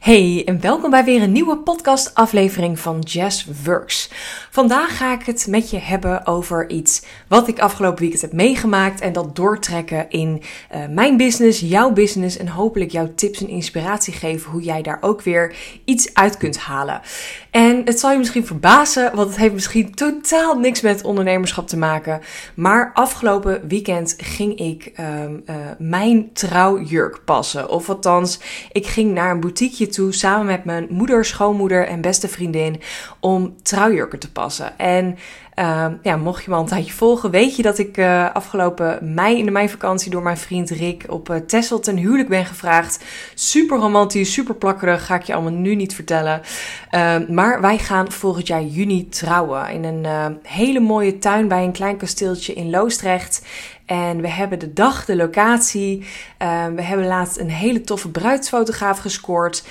Hey en welkom bij weer een nieuwe podcast aflevering van Jazz Works. Vandaag ga ik het met je hebben over iets wat ik afgelopen weekend heb meegemaakt en dat doortrekken in uh, mijn business, jouw business en hopelijk jouw tips en inspiratie geven hoe jij daar ook weer iets uit kunt halen. En het zal je misschien verbazen, want het heeft misschien totaal niks met ondernemerschap te maken, maar afgelopen weekend ging ik uh, uh, mijn trouwjurk passen. Of althans, ik ging naar een boutiqueje toe samen met mijn moeder, schoonmoeder en beste vriendin om trouwjurken te passen. En uh, ja, mocht je me al een tijdje volgen, weet je dat ik uh, afgelopen mei in de meivakantie door mijn vriend Rick op uh, Texel ten huwelijk ben gevraagd. Super romantisch, super plakkerig, ga ik je allemaal nu niet vertellen. Uh, maar wij gaan volgend jaar juni trouwen in een uh, hele mooie tuin bij een klein kasteeltje in Loosdrecht. En we hebben de dag, de locatie. Uh, we hebben laatst een hele toffe bruidsfotograaf gescoord.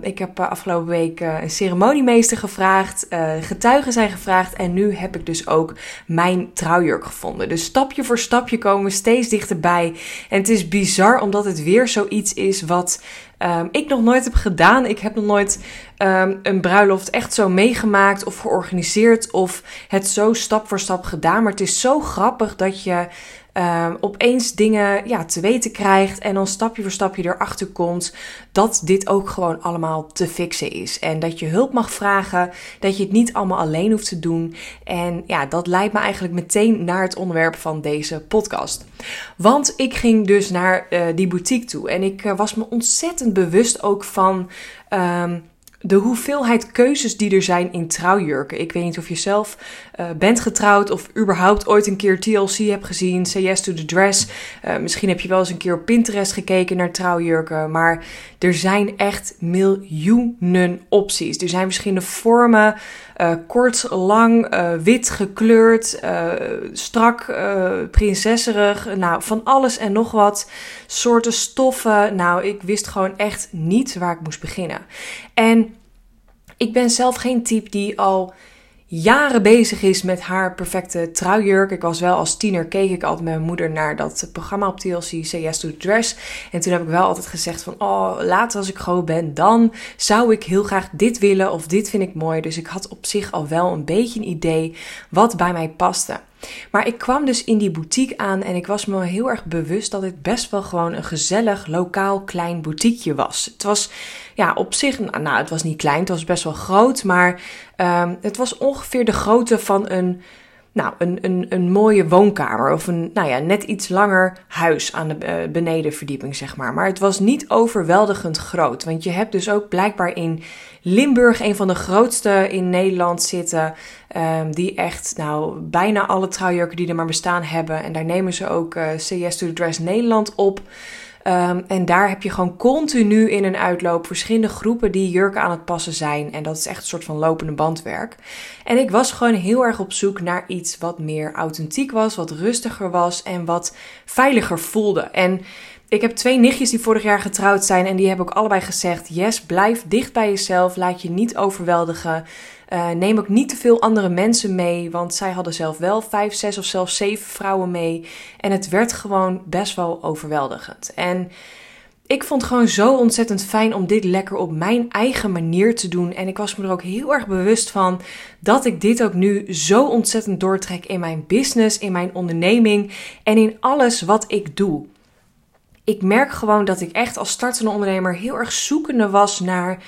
Ik heb afgelopen week een ceremoniemeester gevraagd. getuigen zijn gevraagd. En nu heb ik dus ook mijn trouwjurk gevonden. Dus stapje voor stapje komen we steeds dichterbij. En het is bizar omdat het weer zoiets is wat um, ik nog nooit heb gedaan. Ik heb nog nooit um, een bruiloft echt zo meegemaakt of georganiseerd of het zo stap voor stap gedaan. Maar het is zo grappig dat je um, opeens dingen ja, te weten krijgt en dan stapje voor stapje erachter komt dat dit ook gewoon allemaal te fixen is. En dat je hulp mag vragen, dat je het niet allemaal alleen hoeft te doen. En ja, dat leidt me eigenlijk meteen naar het onderwerp van deze podcast. Want ik ging dus naar uh, die boutique toe en ik uh, was me ontzettend bewust ook van. Um, de hoeveelheid keuzes die er zijn in trouwjurken. Ik weet niet of je zelf uh, bent getrouwd of überhaupt ooit een keer TLC hebt gezien, Say Yes to the Dress. Uh, misschien heb je wel eens een keer op Pinterest gekeken naar trouwjurken, maar er zijn echt miljoenen opties. Er zijn verschillende vormen, uh, kort, lang, wit gekleurd, strak, prinsesserig, nou van alles en nog wat. Soorten stoffen. Nou, ik wist gewoon echt niet waar ik moest beginnen. En ik ben zelf geen type die al jaren bezig is met haar perfecte trouwjurk. Ik was wel als tiener, keek ik altijd met mijn moeder naar dat programma op TLC, Yes to Dress. En toen heb ik wel altijd gezegd van, oh, later als ik groot ben, dan zou ik heel graag dit willen of dit vind ik mooi. Dus ik had op zich al wel een beetje een idee wat bij mij paste. Maar ik kwam dus in die boutique aan en ik was me heel erg bewust dat het best wel gewoon een gezellig, lokaal, klein boutiqueje was. Het was ja, op zich, nou, het was niet klein, het was best wel groot, maar um, het was ongeveer de grootte van een nou, een, een, een mooie woonkamer of een nou ja, net iets langer huis aan de uh, benedenverdieping, zeg maar. Maar het was niet overweldigend groot. Want je hebt dus ook blijkbaar in Limburg een van de grootste in Nederland zitten. Um, die echt, nou, bijna alle trouwjurken die er maar bestaan hebben. En daar nemen ze ook uh, CS to the Dress Nederland op. Um, en daar heb je gewoon continu in een uitloop verschillende groepen die jurken aan het passen zijn. En dat is echt een soort van lopende bandwerk. En ik was gewoon heel erg op zoek naar iets wat meer authentiek was, wat rustiger was en wat veiliger voelde. En ik heb twee nichtjes die vorig jaar getrouwd zijn en die hebben ook allebei gezegd: Yes, blijf dicht bij jezelf, laat je niet overweldigen. Uh, neem ook niet te veel andere mensen mee, want zij hadden zelf wel vijf, zes of zelfs zeven vrouwen mee. En het werd gewoon best wel overweldigend. En ik vond het gewoon zo ontzettend fijn om dit lekker op mijn eigen manier te doen. En ik was me er ook heel erg bewust van dat ik dit ook nu zo ontzettend doortrek in mijn business, in mijn onderneming en in alles wat ik doe. Ik merk gewoon dat ik echt als startende ondernemer heel erg zoekende was naar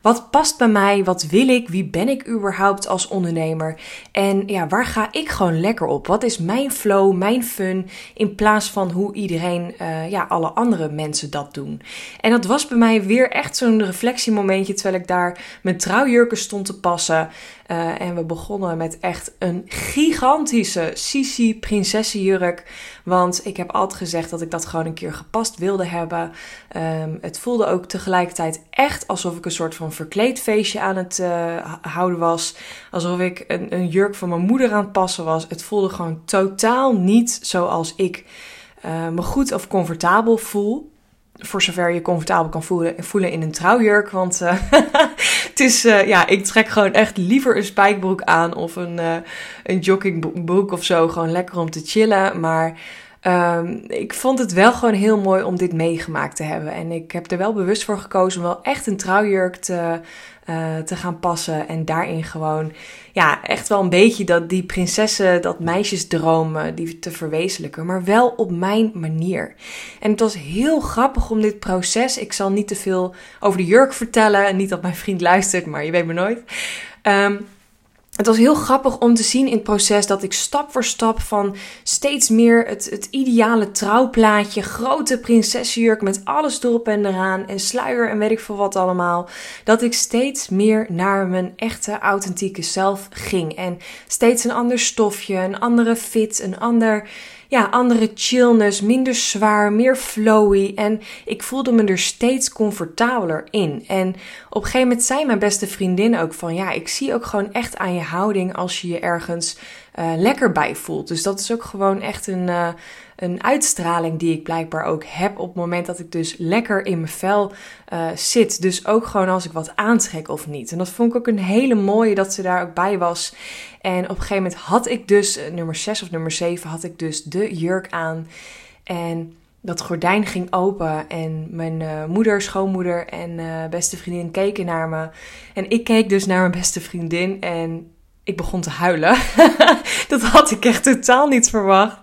wat past bij mij? Wat wil ik? Wie ben ik überhaupt als ondernemer? En ja, waar ga ik gewoon lekker op? Wat is mijn flow, mijn fun? In plaats van hoe iedereen, uh, ja, alle andere mensen dat doen. En dat was bij mij weer echt zo'n reflectiemomentje terwijl ik daar mijn trouwjurken stond te passen. Uh, en we begonnen met echt een gigantische Sisi prinsessenjurk. Want ik heb altijd gezegd dat ik dat gewoon een keer gepast wilde hebben. Um, het voelde ook tegelijkertijd echt alsof ik een soort van verkleedfeestje aan het uh, houden was. Alsof ik een, een, jurk van mijn moeder aan het passen was. Het voelde gewoon totaal niet zoals ik uh, me goed of comfortabel voel voor zover je comfortabel kan voelen, voelen in een trouwjurk. Want uh, het is, ja, ik trek gewoon echt liever een spijkerbroek aan of een, een joggingbroek of zo. Gewoon lekker om te chillen. Maar um, ik vond het wel gewoon heel mooi om dit meegemaakt te hebben. En ik heb er wel bewust voor gekozen om wel echt een trouwjurk te, uh, te gaan passen. En daarin gewoon, ja, echt wel een beetje dat die prinsessen, dat meisjesdromen, die te verwezenlijken. Maar wel op mijn manier. En het was heel grappig om dit proces. Ik zal niet te veel over de jurk vertellen. Niet dat mijn vriend luistert, maar je weet me nooit. Um, het was heel grappig om te zien in het proces dat ik stap voor stap van steeds meer het, het ideale trouwplaatje, grote prinsessenjurk met alles erop en eraan en sluier en weet ik veel wat allemaal, dat ik steeds meer naar mijn echte authentieke zelf ging. En steeds een ander stofje, een andere fit, een ander ja, andere chillness, minder zwaar, meer flowy. En ik voelde me er steeds comfortabeler in. En op een gegeven moment zei mijn beste vriendin ook van ja, ik zie ook gewoon echt aan je houding als je je ergens uh, lekker bij voelt. Dus dat is ook gewoon echt een, uh, een uitstraling die ik blijkbaar ook heb op het moment dat ik dus lekker in mijn vel uh, zit. Dus ook gewoon als ik wat aantrek of niet. En dat vond ik ook een hele mooie dat ze daar ook bij was. En op een gegeven moment had ik dus, nummer 6 of nummer 7, had ik dus de jurk aan. En dat gordijn ging open en mijn uh, moeder, schoonmoeder en beste vriendin keken naar me. En ik keek dus naar mijn beste vriendin en ik begon te huilen. dat had ik echt totaal niet verwacht.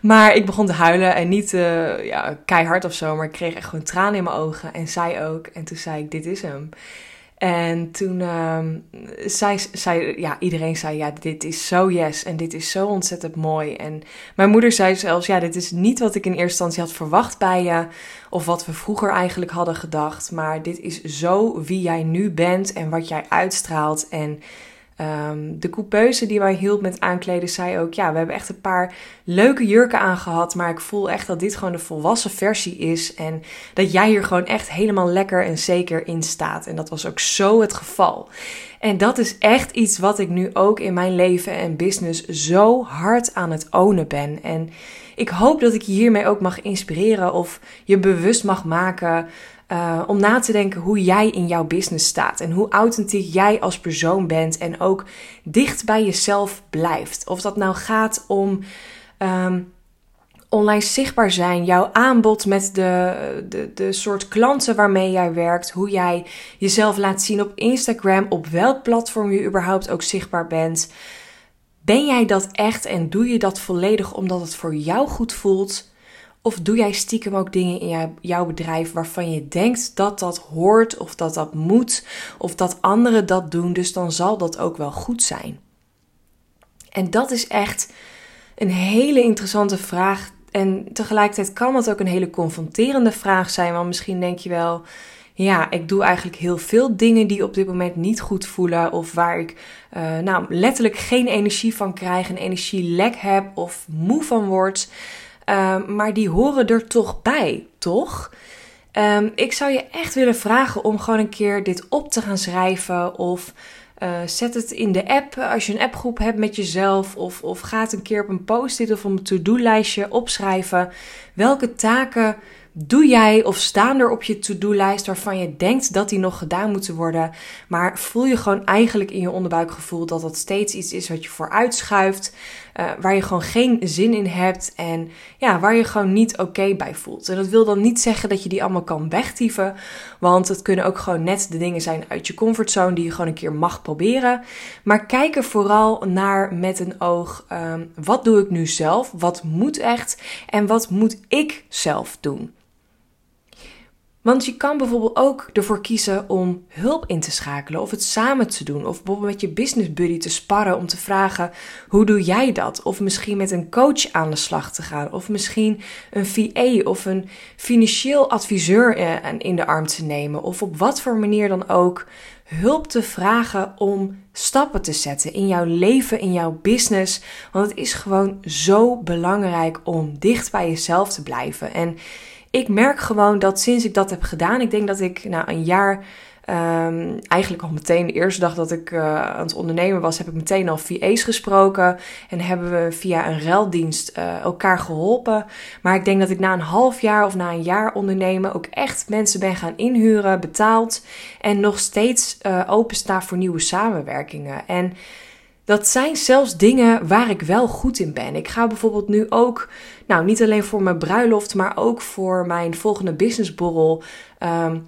Maar ik begon te huilen en niet uh, ja, keihard of zo, maar ik kreeg echt gewoon tranen in mijn ogen. En zij ook. En toen zei ik, dit is hem. En toen zei, zei, ja, iedereen zei, ja, dit is zo yes en dit is zo ontzettend mooi. En mijn moeder zei zelfs, ja, dit is niet wat ik in eerste instantie had verwacht bij je, of wat we vroeger eigenlijk hadden gedacht, maar dit is zo wie jij nu bent en wat jij uitstraalt. En Um, de coupeuse die mij hielp met aankleden zei ook: Ja, we hebben echt een paar leuke jurken aangehad. Maar ik voel echt dat dit gewoon de volwassen versie is. En dat jij hier gewoon echt helemaal lekker en zeker in staat. En dat was ook zo het geval. En dat is echt iets wat ik nu ook in mijn leven en business zo hard aan het ownen ben. En ik hoop dat ik je hiermee ook mag inspireren of je bewust mag maken uh, om na te denken hoe jij in jouw business staat en hoe authentiek jij als persoon bent en ook dicht bij jezelf blijft. Of dat nou gaat om um, online zichtbaar zijn, jouw aanbod met de, de, de soort klanten waarmee jij werkt, hoe jij jezelf laat zien op Instagram, op welk platform je überhaupt ook zichtbaar bent. Ben jij dat echt en doe je dat volledig omdat het voor jou goed voelt? Of doe jij stiekem ook dingen in jouw bedrijf waarvan je denkt dat dat hoort of dat dat moet of dat anderen dat doen, dus dan zal dat ook wel goed zijn? En dat is echt een hele interessante vraag. En tegelijkertijd kan dat ook een hele confronterende vraag zijn. Want misschien denk je wel, ja, ik doe eigenlijk heel veel dingen die op dit moment niet goed voelen. Of waar ik uh, nou, letterlijk geen energie van krijg, een energielek heb of moe van word. Ehm, maar die horen er toch bij, toch? Um, ik zou je echt willen vragen om gewoon een keer dit op te gaan schrijven. Of uh, zet het in de app als je een appgroep hebt met jezelf. Of, of ga het een keer op een post-it of een to-do-lijstje opschrijven. Welke taken doe jij of staan er op je to-do-lijst waarvan je denkt dat die nog gedaan moeten worden, maar voel je gewoon eigenlijk in je onderbuikgevoel dat dat steeds iets is wat je vooruitschuift, uh, waar je gewoon geen zin in hebt en ja, waar je gewoon niet oké bij voelt. En dat wil dan niet zeggen dat je die allemaal kan wegtieven, want het kunnen ook gewoon net de dingen zijn uit je comfortzone die je gewoon een keer mag proberen. Maar kijk er vooral naar met een oog, um, wat doe ik nu zelf? Wat moet echt? En wat moet ik zelf doen? Want je kan bijvoorbeeld ook ervoor kiezen om hulp in te schakelen of het samen te doen. Of bijvoorbeeld met je business buddy te sparren om te vragen: hoe doe jij dat? Of misschien met een coach aan de slag te gaan. Of misschien een VA of een financieel adviseur eh, in de arm te nemen. Of op wat voor manier dan ook hulp te vragen om stappen te zetten in jouw leven, in jouw business. Want het is gewoon zo belangrijk om dicht bij jezelf te blijven. En ik merk gewoon dat sinds ik dat heb gedaan, ik denk dat ik na een jaar. Um, eigenlijk al meteen de eerste dag dat ik uh, aan het ondernemen was, heb ik meteen al VA's gesproken. En hebben we via een ruildienst uh, elkaar geholpen. Maar ik denk dat ik na een half jaar of na een jaar ondernemen ook echt mensen ben gaan inhuren, betaald. En nog steeds uh, voor nieuwe samenwerkingen. En dat zijn zelfs dingen waar ik wel goed in ben. Ik ga bijvoorbeeld nu ook, nou niet alleen voor mijn bruiloft, maar ook voor mijn volgende businessborrel. Um,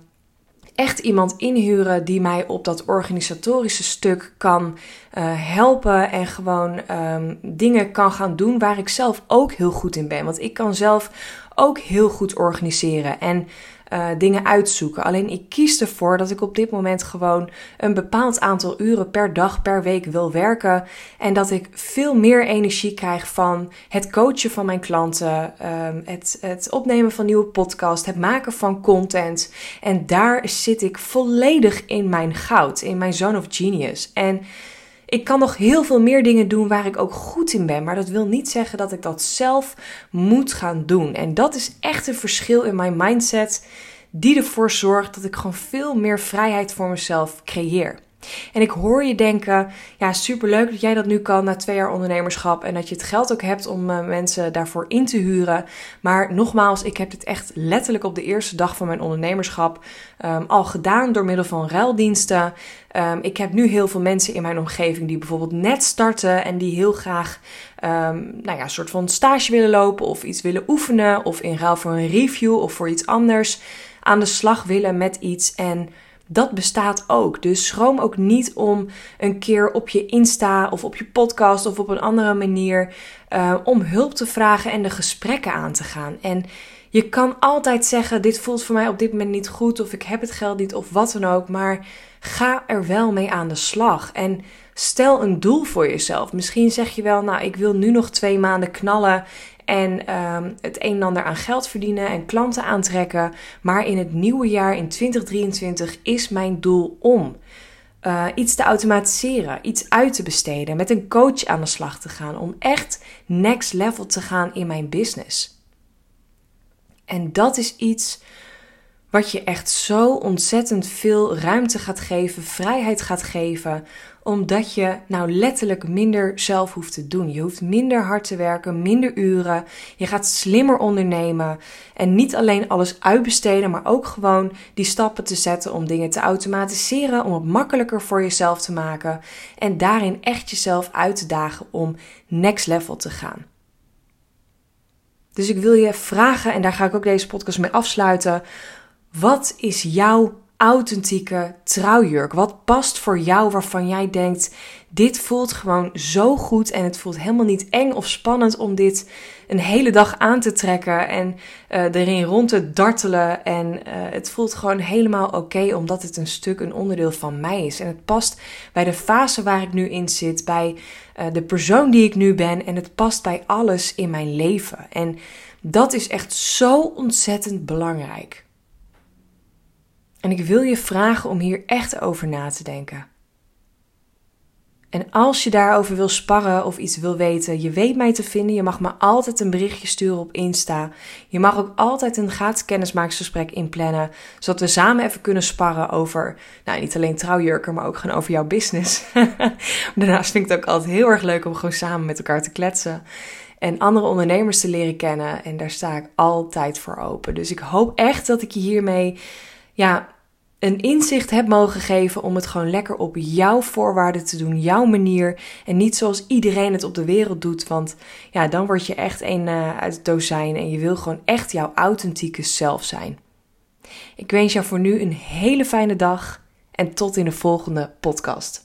echt iemand inhuren die mij op dat organisatorische stuk kan uh, helpen en gewoon um, dingen kan gaan doen waar ik zelf ook heel goed in ben. Want ik kan zelf ook heel goed organiseren. En uh, dingen uitzoeken. Alleen ik kies ervoor dat ik op dit moment gewoon een bepaald aantal uren per dag, per week wil werken. En dat ik veel meer energie krijg van het coachen van mijn klanten, um, het, het opnemen van nieuwe podcasts, het maken van content. En daar zit ik volledig in mijn goud, in mijn zone of genius. En ik kan nog heel veel meer dingen doen waar ik ook goed in ben. Maar dat wil niet zeggen dat ik dat zelf moet gaan doen. En dat is echt een verschil in mijn mindset. Die ervoor zorgt dat ik gewoon veel meer vrijheid voor mezelf creëer. En ik hoor je denken: ja, superleuk dat jij dat nu kan na twee jaar ondernemerschap. En dat je het geld ook hebt om uh, mensen daarvoor in te huren. Maar nogmaals, ik heb dit echt letterlijk op de eerste dag van mijn ondernemerschap um, al gedaan door middel van ruildiensten. Um, ik heb nu heel veel mensen in mijn omgeving die bijvoorbeeld net starten en die heel graag um, nou ja, een soort van stage willen lopen of iets willen oefenen. Of in ruil voor een review of voor iets anders aan de slag willen met iets. En dat bestaat ook. Dus schroom ook niet om een keer op je Insta of op je podcast of op een andere manier uh, om hulp te vragen en de gesprekken aan te gaan. En je kan altijd zeggen: Dit voelt voor mij op dit moment niet goed, of ik heb het geld niet, of wat dan ook. Maar ga er wel mee aan de slag. En stel een doel voor jezelf. Misschien zeg je wel: Nou, ik wil nu nog twee maanden knallen en um, het een en ander aan geld verdienen en klanten aantrekken. Maar in het nieuwe jaar, in 2023, is mijn doel om uh, iets te automatiseren, iets uit te besteden, met een coach aan de slag te gaan, om echt next level te gaan in mijn business. En dat is iets wat je echt zo ontzettend veel ruimte gaat geven, vrijheid gaat geven, omdat je nou letterlijk minder zelf hoeft te doen. Je hoeft minder hard te werken, minder uren. Je gaat slimmer ondernemen en niet alleen alles uitbesteden, maar ook gewoon die stappen te zetten om dingen te automatiseren, om het makkelijker voor jezelf te maken en daarin echt jezelf uit te dagen om next level te gaan. Dus ik wil je vragen, en daar ga ik ook deze podcast mee afsluiten. Wat is jouw authentieke trouwjurk? Wat past voor jou waarvan jij denkt: dit voelt gewoon zo goed en het voelt helemaal niet eng of spannend om dit een hele dag aan te trekken en uh, erin rond te dartelen. En uh, het voelt gewoon helemaal oké omdat het een stuk, een onderdeel van mij is. En het past bij de fase waar ik nu in zit, bij uh, de persoon die ik nu ben en het past bij alles in mijn leven. En dat is echt zo ontzettend belangrijk. En ik wil je vragen om hier echt over na te denken. En als je daarover wil sparren of iets wil weten, je weet mij te vinden. Je mag me altijd een berichtje sturen op Insta. Je mag ook altijd een gratis kennismakingsgesprek inplannen, zodat we samen even kunnen sparren over, nou niet alleen trouwjurken, maar ook gewoon over jouw business. Daarnaast vind ik het ook altijd heel erg leuk om gewoon samen met elkaar te kletsen en andere ondernemers te leren kennen. En daar sta ik altijd voor open. Dus ik hoop echt dat ik je hiermee ja, een inzicht heb mogen geven om het gewoon lekker op jouw voorwaarden te doen, jouw manier. En niet zoals iedereen het op de wereld doet. Want ja, dan word je echt een uh, uit het dozijn en je wil gewoon echt jouw authentieke zelf zijn. Ik wens jou voor nu een hele fijne dag en tot in de volgende podcast.